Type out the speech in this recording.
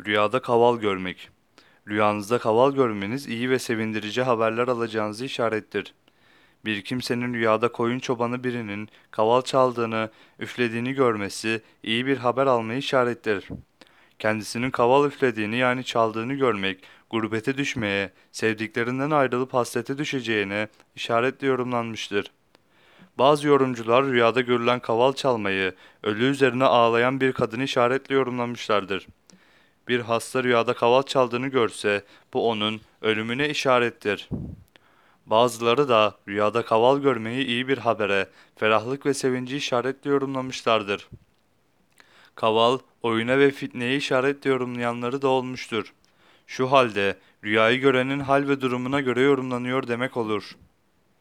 Rüyada kaval görmek. Rüyanızda kaval görmeniz iyi ve sevindirici haberler alacağınızı işarettir. Bir kimsenin rüyada koyun çobanı birinin kaval çaldığını, üflediğini görmesi iyi bir haber almayı işarettir. Kendisinin kaval üflediğini yani çaldığını görmek, gurbete düşmeye, sevdiklerinden ayrılıp hasrete düşeceğine işaretle yorumlanmıştır. Bazı yorumcular rüyada görülen kaval çalmayı, ölü üzerine ağlayan bir kadını işaretle yorumlamışlardır. Bir hasta rüyada kaval çaldığını görse bu onun ölümüne işarettir. Bazıları da rüyada kaval görmeyi iyi bir habere, ferahlık ve sevinci işaretle yorumlamışlardır. Kaval, oyuna ve fitneye işaretle yorumlayanları da olmuştur. Şu halde rüyayı görenin hal ve durumuna göre yorumlanıyor demek olur.